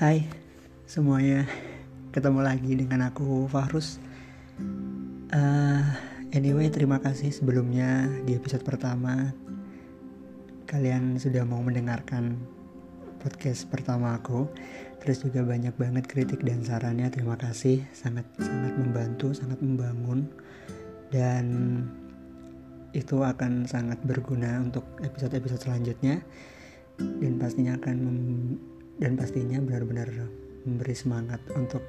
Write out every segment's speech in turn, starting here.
Hai semuanya, ketemu lagi dengan aku Fahrus. Uh, anyway, terima kasih sebelumnya di episode pertama kalian sudah mau mendengarkan podcast pertama aku. Terus juga banyak banget kritik dan sarannya. Terima kasih, sangat sangat membantu, sangat membangun dan itu akan sangat berguna untuk episode-episode selanjutnya dan pastinya akan dan pastinya benar-benar memberi semangat untuk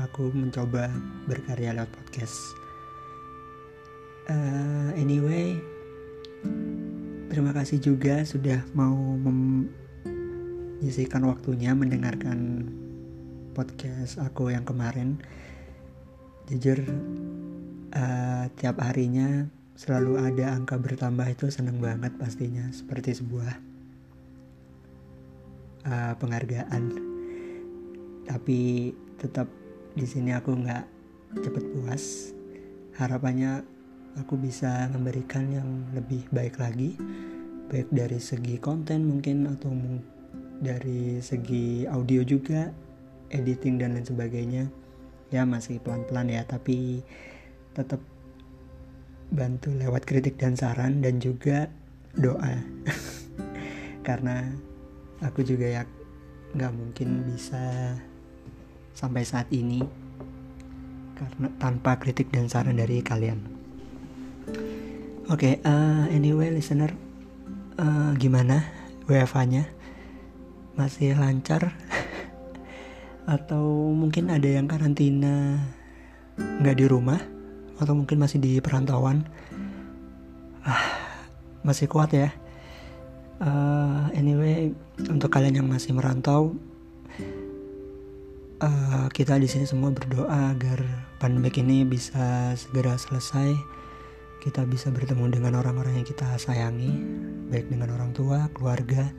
aku mencoba berkarya lewat podcast. Uh, anyway, terima kasih juga sudah mau menyisikan waktunya mendengarkan podcast aku yang kemarin. Jujur, uh, tiap harinya selalu ada angka bertambah itu seneng banget pastinya seperti sebuah uh, penghargaan. Tapi tetap di sini aku nggak cepet puas. Harapannya aku bisa memberikan yang lebih baik lagi. Baik dari segi konten mungkin atau dari segi audio juga editing dan lain sebagainya. Ya masih pelan-pelan ya tapi tetap bantu lewat kritik dan saran dan juga doa. Karena aku juga ya nggak mungkin bisa sampai saat ini karena tanpa kritik dan saran dari kalian. Oke, okay, uh, eh, anyway listener, uh, gimana WFH-nya? Masih lancar? Atau mungkin ada yang karantina nggak di rumah? atau mungkin masih di perantauan ah, masih kuat ya uh, anyway untuk kalian yang masih merantau uh, kita di sini semua berdoa agar pandemi ini bisa segera selesai. Kita bisa bertemu dengan orang-orang yang kita sayangi baik dengan orang tua keluarga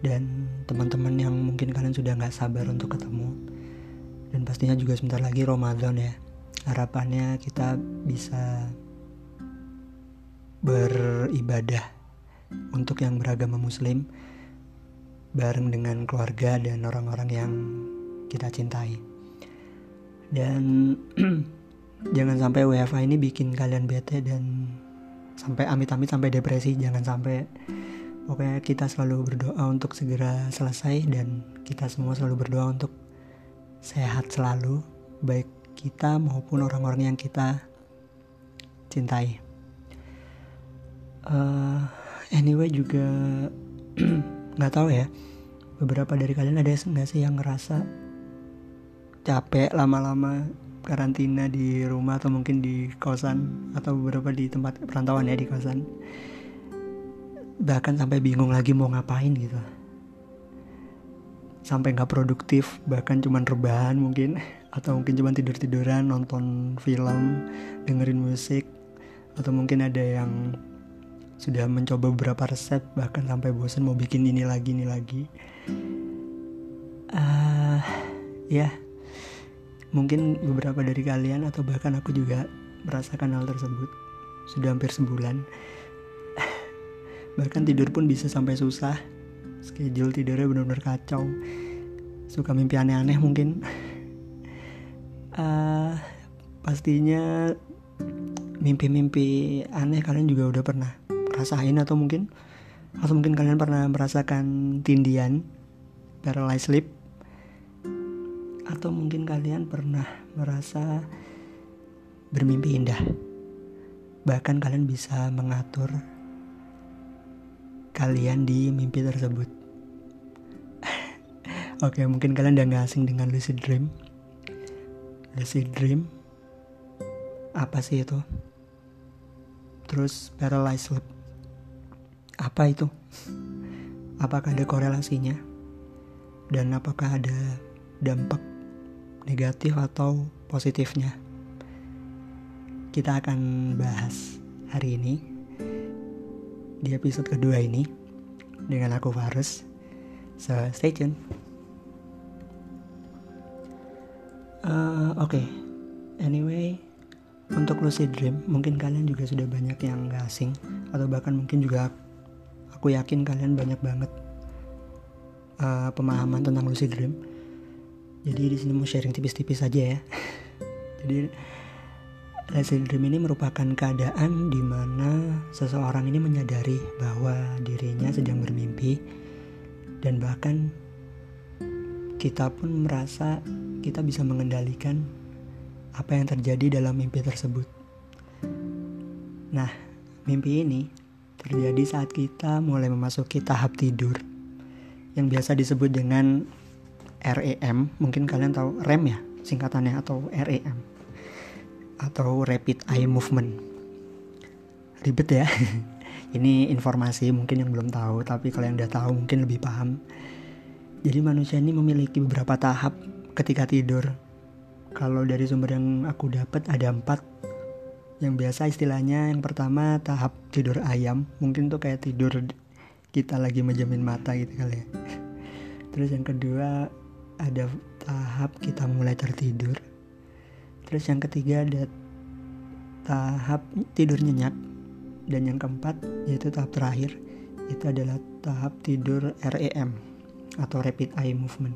dan teman-teman yang mungkin kalian sudah nggak sabar untuk ketemu. Dan pastinya juga sebentar lagi Ramadan ya. Harapannya kita bisa beribadah untuk yang beragama muslim bareng dengan keluarga dan orang-orang yang kita cintai. Dan jangan sampai WFA ini bikin kalian bete dan sampai amit-amit sampai depresi. Jangan sampai. Pokoknya kita selalu berdoa untuk segera selesai dan kita semua selalu berdoa untuk sehat selalu baik kita maupun orang-orang yang kita cintai. Uh, anyway juga nggak tahu ya. Beberapa dari kalian ada nggak sih yang ngerasa capek lama-lama karantina di rumah atau mungkin di kosan atau beberapa di tempat perantauan ya di kosan? Bahkan sampai bingung lagi mau ngapain gitu. Sampai nggak produktif bahkan cuman rebahan mungkin atau mungkin cuma tidur tiduran nonton film dengerin musik atau mungkin ada yang sudah mencoba beberapa resep bahkan sampai bosan mau bikin ini lagi ini lagi. Uh, ya mungkin beberapa dari kalian atau bahkan aku juga merasakan hal tersebut. Sudah hampir sebulan. Bahkan tidur pun bisa sampai susah. Schedule tidurnya benar-benar kacau. Suka mimpi aneh-aneh mungkin. Uh, pastinya mimpi-mimpi aneh kalian juga udah pernah rasain atau mungkin atau mungkin kalian pernah merasakan tindian paralyzed sleep atau mungkin kalian pernah merasa bermimpi indah bahkan kalian bisa mengatur kalian di mimpi tersebut. Oke, mungkin kalian udah gak asing dengan lucid dream. Lucid dream apa sih itu? Terus paralyzed sleep. Apa itu? Apakah ada korelasinya? Dan apakah ada dampak negatif atau positifnya? Kita akan bahas hari ini di episode kedua ini dengan aku Farus. So stay tune. Uh, Oke, okay. anyway, untuk lucid dream mungkin kalian juga sudah banyak yang gak asing atau bahkan mungkin juga aku yakin kalian banyak banget uh, pemahaman tentang lucid dream. jadi di sini mau sharing tipis-tipis aja ya jadi lucid dream ini merupakan keadaan di mana seseorang ini menyadari bahwa dirinya sedang bermimpi dan bahkan kita pun merasa kita bisa mengendalikan apa yang terjadi dalam mimpi tersebut. Nah, mimpi ini terjadi saat kita mulai memasuki tahap tidur yang biasa disebut dengan REM. Mungkin kalian tahu REM ya singkatannya atau REM atau Rapid Eye Movement. Ribet ya. ini informasi mungkin yang belum tahu, tapi kalau yang udah tahu mungkin lebih paham. Jadi manusia ini memiliki beberapa tahap ketika tidur kalau dari sumber yang aku dapat ada empat yang biasa istilahnya yang pertama tahap tidur ayam. Mungkin tuh kayak tidur kita lagi menjamin mata gitu kali ya. Terus yang kedua ada tahap kita mulai tertidur. Terus yang ketiga ada tahap tidur nyenyak. Dan yang keempat yaitu tahap terakhir itu adalah tahap tidur REM atau Rapid Eye Movement.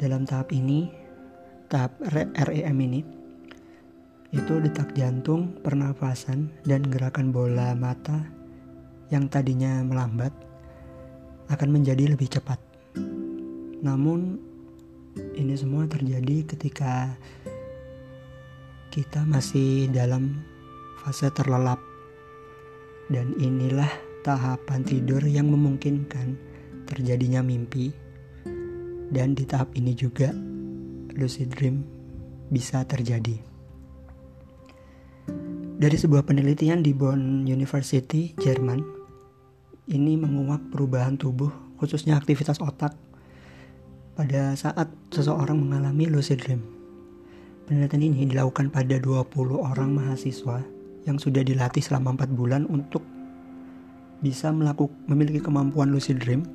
Dalam tahap ini tahap REM ini itu detak jantung, pernafasan, dan gerakan bola mata yang tadinya melambat akan menjadi lebih cepat. Namun ini semua terjadi ketika kita masih dalam fase terlelap. Dan inilah tahapan tidur yang memungkinkan terjadinya mimpi. Dan di tahap ini juga lucid dream bisa terjadi. Dari sebuah penelitian di Bonn University, Jerman, ini menguak perubahan tubuh, khususnya aktivitas otak, pada saat seseorang mengalami lucid dream. Penelitian ini dilakukan pada 20 orang mahasiswa yang sudah dilatih selama 4 bulan untuk bisa melakukan memiliki kemampuan lucid dream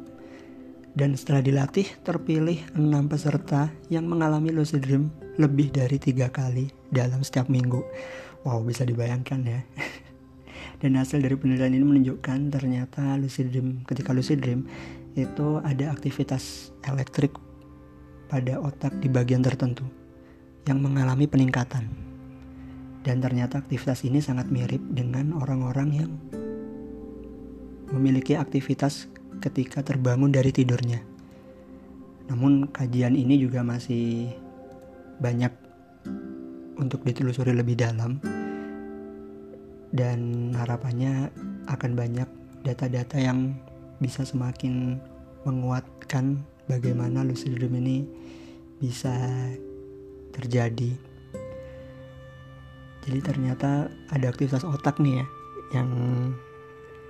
dan setelah dilatih, terpilih enam peserta yang mengalami lucid dream lebih dari tiga kali dalam setiap minggu. Wow, bisa dibayangkan ya. Dan hasil dari penelitian ini menunjukkan ternyata lucid dream, ketika lucid dream itu ada aktivitas elektrik pada otak di bagian tertentu yang mengalami peningkatan. Dan ternyata aktivitas ini sangat mirip dengan orang-orang yang memiliki aktivitas ketika terbangun dari tidurnya. Namun kajian ini juga masih banyak untuk ditelusuri lebih dalam dan harapannya akan banyak data-data yang bisa semakin menguatkan bagaimana lucid dream ini bisa terjadi. Jadi ternyata ada aktivitas otak nih ya yang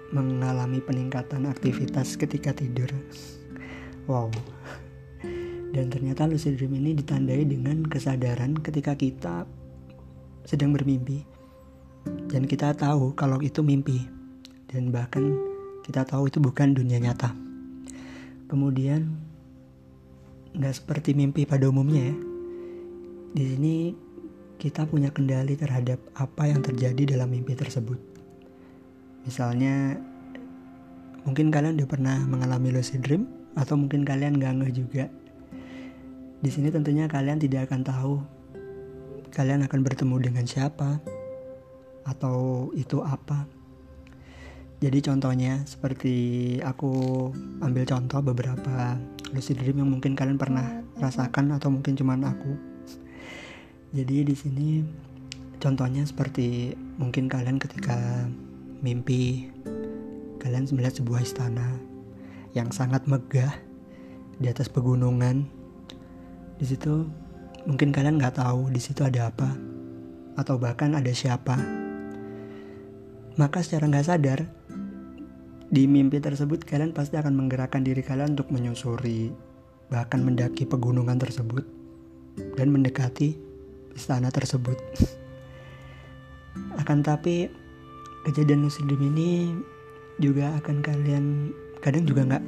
mengalami peningkatan aktivitas ketika tidur. Wow. Dan ternyata lucid dream ini ditandai dengan kesadaran ketika kita sedang bermimpi. Dan kita tahu kalau itu mimpi. Dan bahkan kita tahu itu bukan dunia nyata. Kemudian nggak seperti mimpi pada umumnya ya. Di sini kita punya kendali terhadap apa yang terjadi dalam mimpi tersebut. Misalnya mungkin kalian udah pernah mengalami lucid dream atau mungkin kalian gak ngeh juga. Di sini tentunya kalian tidak akan tahu kalian akan bertemu dengan siapa atau itu apa. Jadi contohnya seperti aku ambil contoh beberapa lucid dream yang mungkin kalian pernah rasakan atau mungkin cuman aku. Jadi di sini contohnya seperti mungkin kalian ketika mimpi kalian melihat sebuah istana yang sangat megah di atas pegunungan. Di situ mungkin kalian nggak tahu di situ ada apa atau bahkan ada siapa. Maka secara nggak sadar di mimpi tersebut kalian pasti akan menggerakkan diri kalian untuk menyusuri bahkan mendaki pegunungan tersebut dan mendekati istana tersebut. Akan tapi kejadian lucid dream ini juga akan kalian kadang juga nggak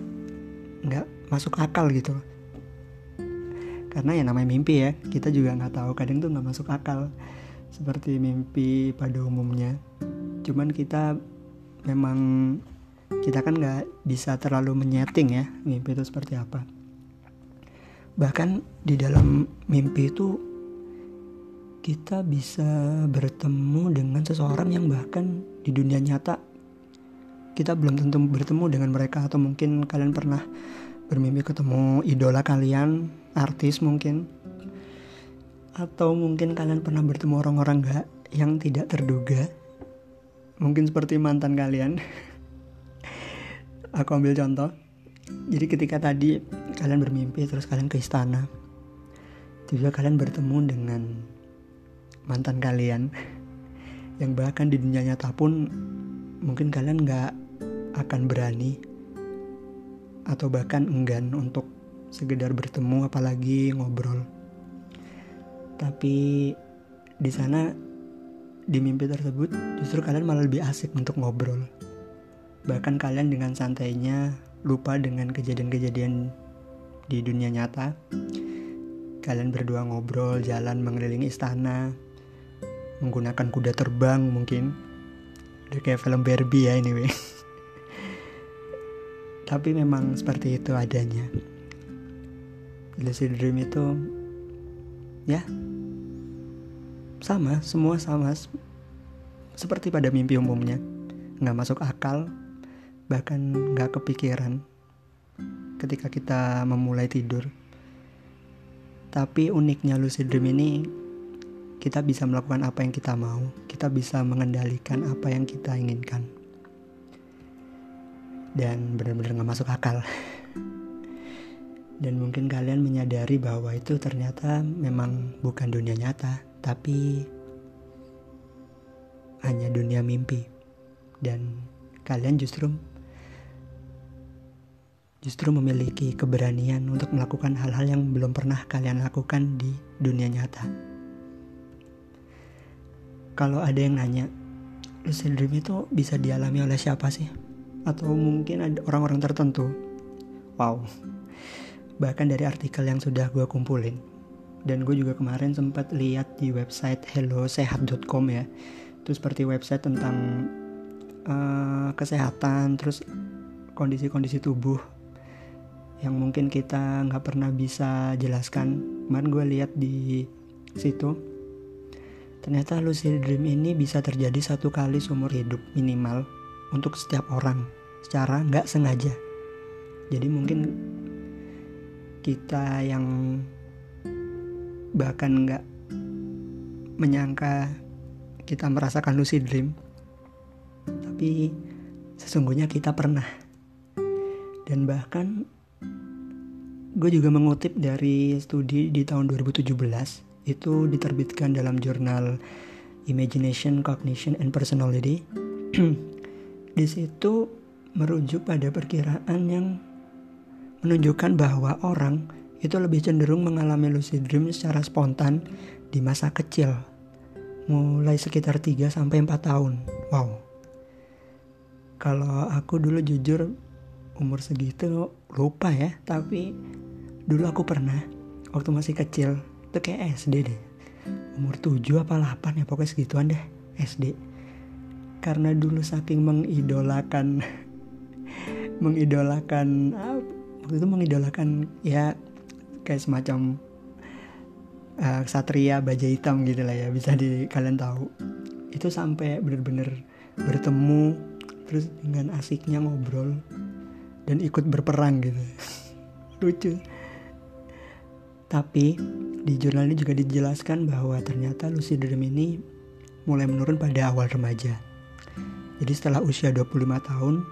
nggak masuk akal gitu karena ya namanya mimpi ya kita juga nggak tahu kadang tuh nggak masuk akal seperti mimpi pada umumnya. Cuman kita memang kita kan nggak bisa terlalu menyeting ya mimpi itu seperti apa. Bahkan di dalam mimpi itu kita bisa bertemu dengan seseorang yang bahkan di dunia nyata. Kita belum tentu bertemu dengan mereka atau mungkin kalian pernah bermimpi ketemu idola kalian artis mungkin. Atau mungkin kalian pernah bertemu orang-orang gak yang tidak terduga? Mungkin seperti mantan kalian. Aku ambil contoh. Jadi ketika tadi kalian bermimpi terus kalian ke istana. Tiba kalian bertemu dengan mantan kalian. Yang bahkan di dunia nyata pun mungkin kalian gak akan berani. Atau bahkan enggan untuk sekedar bertemu apalagi ngobrol. Tapi di sana di mimpi tersebut justru kalian malah lebih asik untuk ngobrol. Bahkan kalian dengan santainya lupa dengan kejadian-kejadian di dunia nyata. Kalian berdua ngobrol jalan mengelilingi istana menggunakan kuda terbang mungkin. Udah kayak film Barbie ya anyway. Tapi memang seperti itu adanya lucid dream itu ya sama semua sama. Seperti pada mimpi umumnya nggak masuk akal bahkan nggak kepikiran ketika kita memulai tidur. Tapi uniknya lucid dream ini kita bisa melakukan apa yang kita mau. Kita bisa mengendalikan apa yang kita inginkan. Dan benar-benar nggak masuk akal dan mungkin kalian menyadari bahwa itu ternyata memang bukan dunia nyata, tapi hanya dunia mimpi. Dan kalian justru justru memiliki keberanian untuk melakukan hal-hal yang belum pernah kalian lakukan di dunia nyata. Kalau ada yang nanya, lucid dream itu bisa dialami oleh siapa sih? Atau mungkin ada orang-orang tertentu? Wow, bahkan dari artikel yang sudah gue kumpulin. Dan gue juga kemarin sempat lihat di website hellosehat.com ya. Itu seperti website tentang uh, kesehatan terus kondisi-kondisi tubuh yang mungkin kita nggak pernah bisa jelaskan. Kemarin gue lihat di situ ternyata lucid dream ini bisa terjadi satu kali seumur hidup minimal untuk setiap orang secara nggak sengaja. Jadi mungkin kita yang bahkan nggak menyangka kita merasakan lucid dream tapi sesungguhnya kita pernah dan bahkan gue juga mengutip dari studi di tahun 2017 itu diterbitkan dalam jurnal Imagination, Cognition, and Personality. di situ merujuk pada perkiraan yang menunjukkan bahwa orang itu lebih cenderung mengalami lucid dream secara spontan di masa kecil, mulai sekitar 3 sampai 4 tahun. Wow. Kalau aku dulu jujur umur segitu lupa ya, tapi dulu aku pernah waktu masih kecil, itu kayak SD deh. Umur 7 apa 8 ya pokoknya segituan deh, SD. Karena dulu saking mengidolakan mengidolakan waktu itu mengidolakan ya kayak semacam uh, satria baja hitam gitu lah ya bisa di kalian tahu. Itu sampai bener-bener bertemu terus dengan asiknya ngobrol dan ikut berperang gitu. Lucu. Tapi di jurnal ini juga dijelaskan bahwa ternyata lucid dream ini mulai menurun pada awal remaja. Jadi setelah usia 25 tahun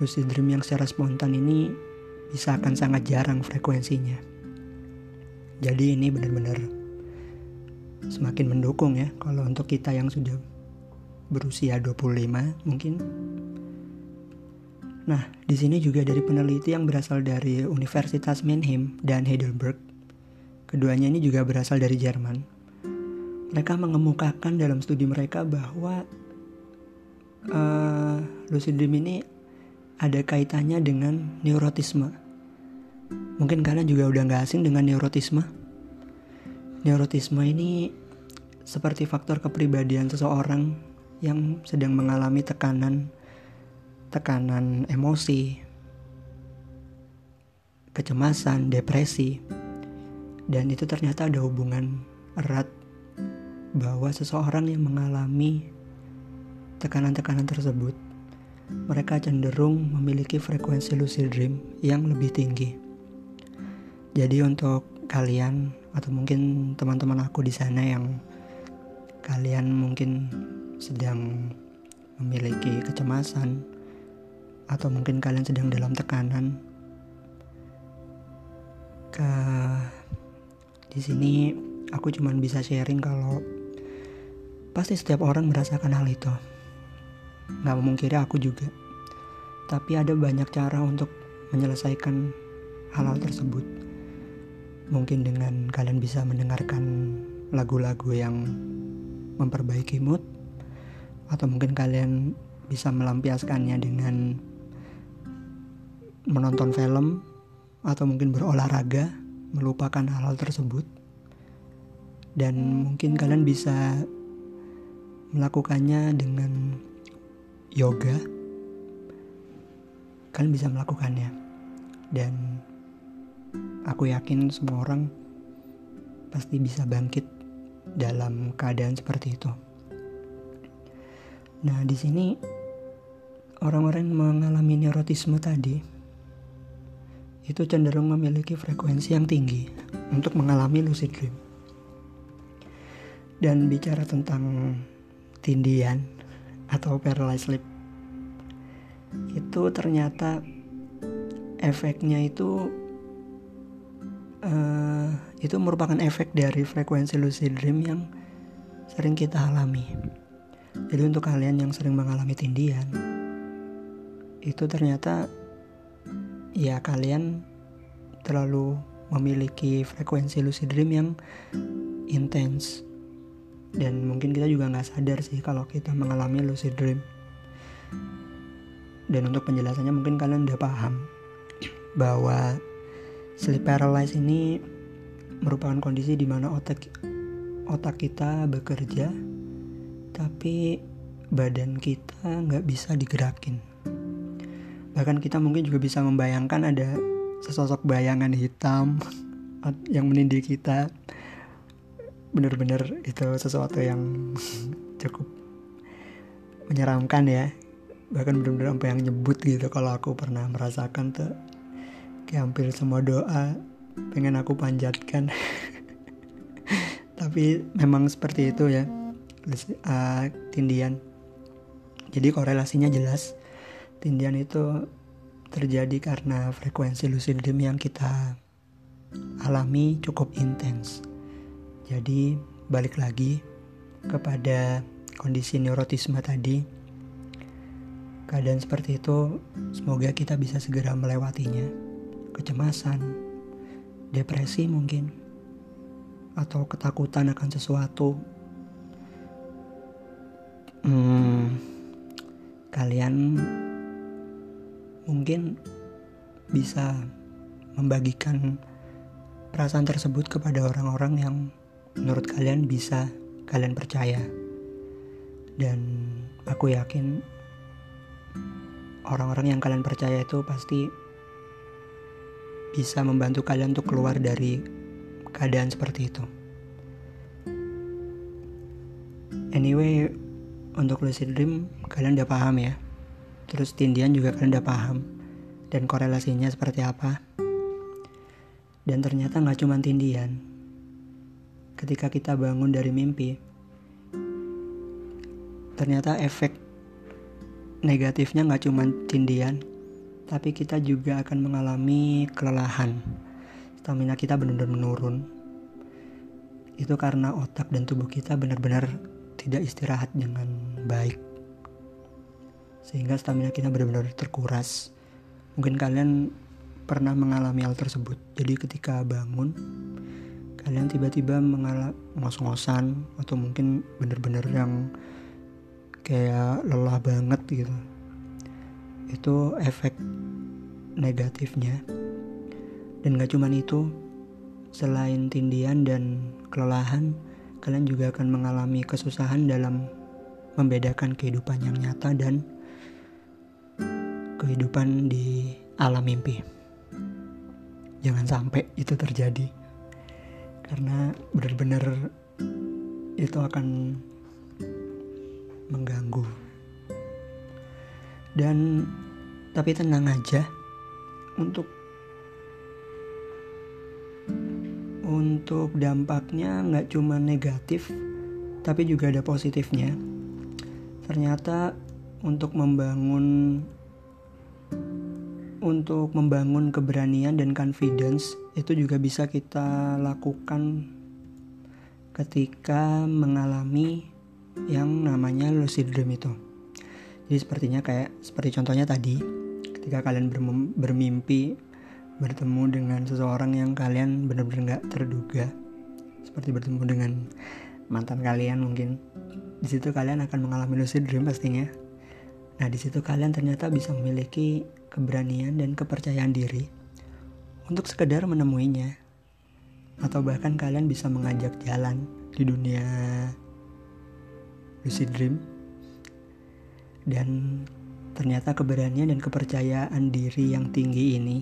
lucid dream yang secara spontan ini bisa akan sangat jarang frekuensinya. Jadi ini benar-benar semakin mendukung ya kalau untuk kita yang sudah berusia 25 mungkin. Nah, di sini juga dari peneliti yang berasal dari Universitas Mannheim dan Heidelberg. Keduanya ini juga berasal dari Jerman. Mereka mengemukakan dalam studi mereka bahwa uh, lucid dream ini ada kaitannya dengan neurotisme. Mungkin kalian juga udah gak asing dengan neurotisme. Neurotisme ini seperti faktor kepribadian seseorang yang sedang mengalami tekanan, tekanan emosi, kecemasan, depresi, dan itu ternyata ada hubungan erat bahwa seseorang yang mengalami tekanan-tekanan tersebut mereka cenderung memiliki frekuensi lucid dream yang lebih tinggi. Jadi untuk kalian atau mungkin teman-teman aku di sana yang kalian mungkin sedang memiliki kecemasan atau mungkin kalian sedang dalam tekanan ke di sini aku cuman bisa sharing kalau pasti setiap orang merasakan hal itu nggak memungkiri aku juga. Tapi ada banyak cara untuk menyelesaikan hal-hal tersebut. Mungkin dengan kalian bisa mendengarkan lagu-lagu yang memperbaiki mood atau mungkin kalian bisa melampiaskannya dengan menonton film atau mungkin berolahraga melupakan hal-hal tersebut. Dan mungkin kalian bisa melakukannya dengan yoga kalian bisa melakukannya dan aku yakin semua orang pasti bisa bangkit dalam keadaan seperti itu. Nah, di sini orang-orang yang mengalami neurotisme tadi itu cenderung memiliki frekuensi yang tinggi untuk mengalami lucid dream. Dan bicara tentang tindian atau paralyzed sleep itu ternyata efeknya itu uh, itu merupakan efek dari frekuensi lucid dream yang sering kita alami. Jadi untuk kalian yang sering mengalami tindian, itu ternyata ya kalian terlalu memiliki frekuensi lucid dream yang intens dan mungkin kita juga nggak sadar sih kalau kita mengalami lucid dream. Dan untuk penjelasannya mungkin kalian udah paham bahwa sleep paralysis ini merupakan kondisi di mana otak otak kita bekerja tapi badan kita nggak bisa digerakin. Bahkan kita mungkin juga bisa membayangkan ada sesosok bayangan hitam yang menindih kita bener-bener itu sesuatu yang cukup menyeramkan ya. Bahkan bener-bener sampai yang nyebut gitu kalau aku pernah merasakan tuh. Kayak hampir semua doa pengen aku panjatkan. Tapi memang seperti itu ya uh, tindian. Jadi korelasinya jelas. Tindian itu terjadi karena frekuensi lucid dream yang kita alami cukup intens. Jadi balik lagi kepada kondisi neurotisme tadi. Keadaan seperti itu semoga kita bisa segera melewatinya. Kecemasan, depresi mungkin, atau ketakutan akan sesuatu. Hmm, kalian mungkin bisa membagikan perasaan tersebut kepada orang-orang yang menurut kalian bisa kalian percaya. Dan aku yakin orang-orang yang kalian percaya itu pasti bisa membantu kalian untuk keluar dari keadaan seperti itu. Anyway, untuk lucid dream kalian udah paham ya terus tindian juga kalian udah paham dan korelasinya seperti apa dan ternyata nggak cuma tindian ketika kita bangun dari mimpi ternyata efek negatifnya nggak cuma tindian tapi kita juga akan mengalami kelelahan stamina kita benar-benar menurun itu karena otak dan tubuh kita benar-benar tidak istirahat dengan baik sehingga stamina kita benar-benar terkuras. Mungkin kalian pernah mengalami hal tersebut. Jadi ketika bangun, kalian tiba-tiba mengalami ngos-ngosan atau mungkin benar-benar yang kayak lelah banget gitu. Itu efek negatifnya. Dan gak cuman itu, selain tindian dan kelelahan, kalian juga akan mengalami kesusahan dalam membedakan kehidupan yang nyata dan kehidupan di alam mimpi. Jangan sampai itu terjadi. Karena benar-benar itu akan mengganggu. Dan tapi tenang aja untuk untuk dampaknya nggak cuma negatif tapi juga ada positifnya. Ternyata untuk membangun untuk membangun keberanian dan confidence itu juga bisa kita lakukan ketika mengalami yang namanya lucid dream itu. Jadi sepertinya kayak seperti contohnya tadi ketika kalian bermimpi bertemu dengan seseorang yang kalian benar-benar nggak terduga seperti bertemu dengan mantan kalian mungkin di situ kalian akan mengalami lucid dream pastinya nah di situ kalian ternyata bisa memiliki keberanian dan kepercayaan diri untuk sekedar menemuinya. Atau bahkan kalian bisa mengajak jalan di dunia lucid dream. Dan ternyata keberanian dan kepercayaan diri yang tinggi ini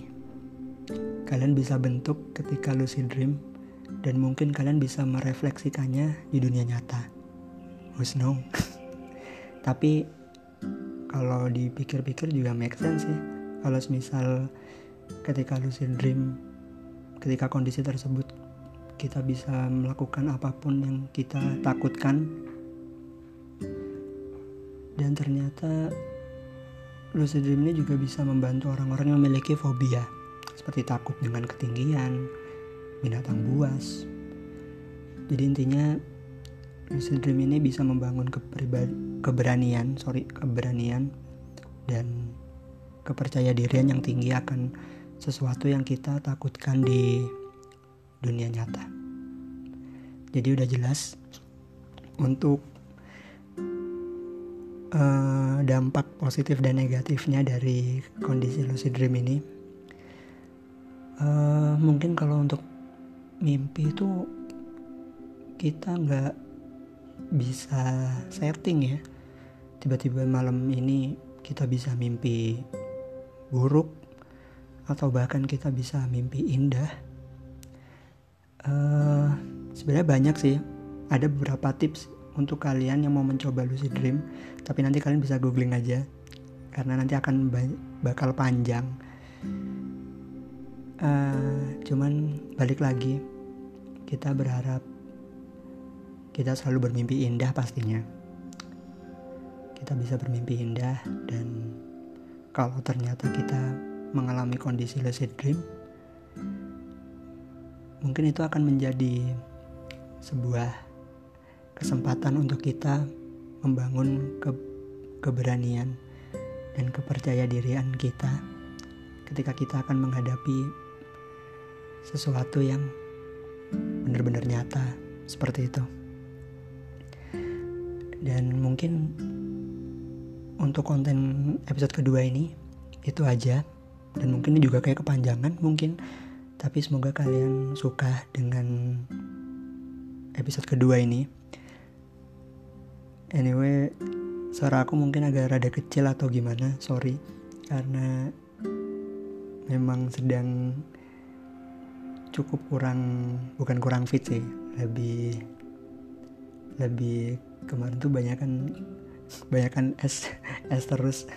kalian bisa bentuk ketika lucid dream dan mungkin kalian bisa merefleksikannya di dunia nyata. Who's know tapi kalau dipikir-pikir juga make sense ya kalau misal ketika lucid dream ketika kondisi tersebut kita bisa melakukan apa pun yang kita takutkan dan ternyata lucid dream ini juga bisa membantu orang-orang yang memiliki fobia seperti takut dengan ketinggian binatang buas. Jadi intinya lucid dream ini bisa membangun keberanian sorry keberanian dan kepercayaan dirian yang tinggi akan sesuatu yang kita takutkan di dunia nyata. Jadi udah jelas untuk uh, dampak positif dan negatifnya dari kondisi lucid dream ini. Uh, mungkin kalau untuk mimpi itu kita nggak bisa setting ya. Tiba-tiba malam ini kita bisa mimpi buruk atau bahkan kita bisa mimpi indah uh, sebenarnya banyak sih. Ada beberapa tips untuk kalian yang mau mencoba lucid dream tapi nanti kalian bisa googling aja karena nanti akan bakal panjang. Uh, cuman balik lagi kita berharap kita selalu bermimpi indah pastinya. Kita bisa bermimpi indah dan kalau ternyata kita mengalami kondisi lucid dream mungkin itu akan menjadi sebuah kesempatan untuk kita membangun ke keberanian dan kepercaya dirian kita ketika kita akan menghadapi sesuatu yang benar-benar nyata seperti itu. Dan mungkin untuk konten episode kedua ini itu aja. Dan mungkin ini juga kayak kepanjangan mungkin. Tapi semoga kalian suka dengan episode kedua ini. Anyway suara aku mungkin agak rada kecil atau gimana sorry. Karena memang sedang cukup kurang bukan kurang fit sih. Lebih lebih kemarin tuh banyak kan banyakkan es es terus.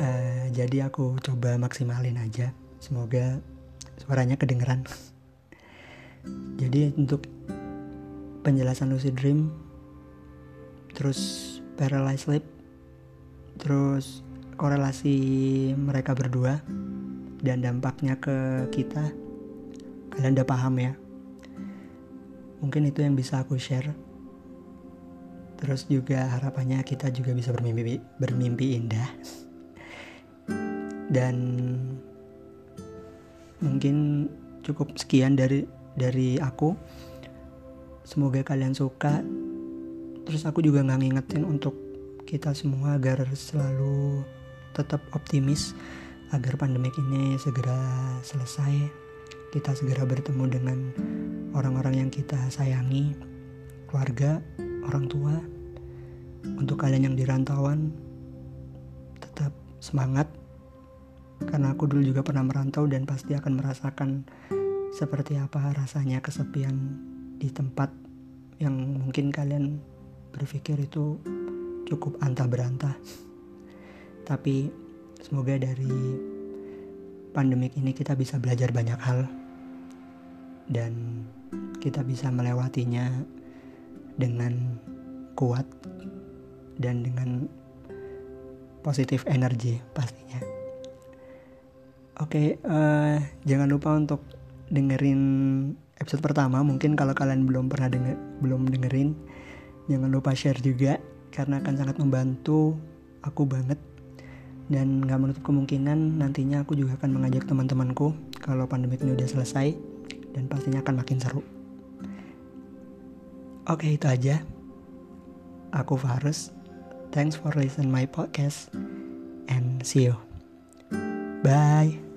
Uh, jadi aku coba maksimalin aja. Semoga suaranya kedengeran. Jadi untuk penjelasan lucid dream terus paralyzed sleep terus korelasi mereka berdua dan dampaknya ke kita kalian udah paham ya? Mungkin itu yang bisa aku share Terus juga harapannya kita juga bisa bermimpi bermimpi indah. Dan mungkin cukup sekian dari dari aku. Semoga kalian suka. Terus aku juga nggak ngingetin untuk kita semua agar selalu tetap optimis agar pandemik ini segera selesai. Kita segera bertemu dengan orang-orang yang kita sayangi, keluarga, orang tua, untuk kalian yang di rantauan, tetap semangat. Karena aku dulu juga pernah merantau dan pasti akan merasakan seperti apa rasanya kesepian di tempat yang mungkin kalian berpikir itu cukup antah berantah. Tapi semoga dari pandemik ini kita bisa belajar banyak hal dan kita bisa melewatinya dengan kuat dan dengan positif energi pastinya. Oke, uh, jangan lupa untuk dengerin episode pertama. Mungkin kalau kalian belum pernah denger, belum dengerin, jangan lupa share juga karena akan sangat membantu aku banget. Dan gak menutup kemungkinan nantinya aku juga akan mengajak teman-temanku kalau pandemi ini udah selesai dan pastinya akan makin seru. Oke itu aja. Aku Farus. Thanks for listen my podcast and see you. Bye.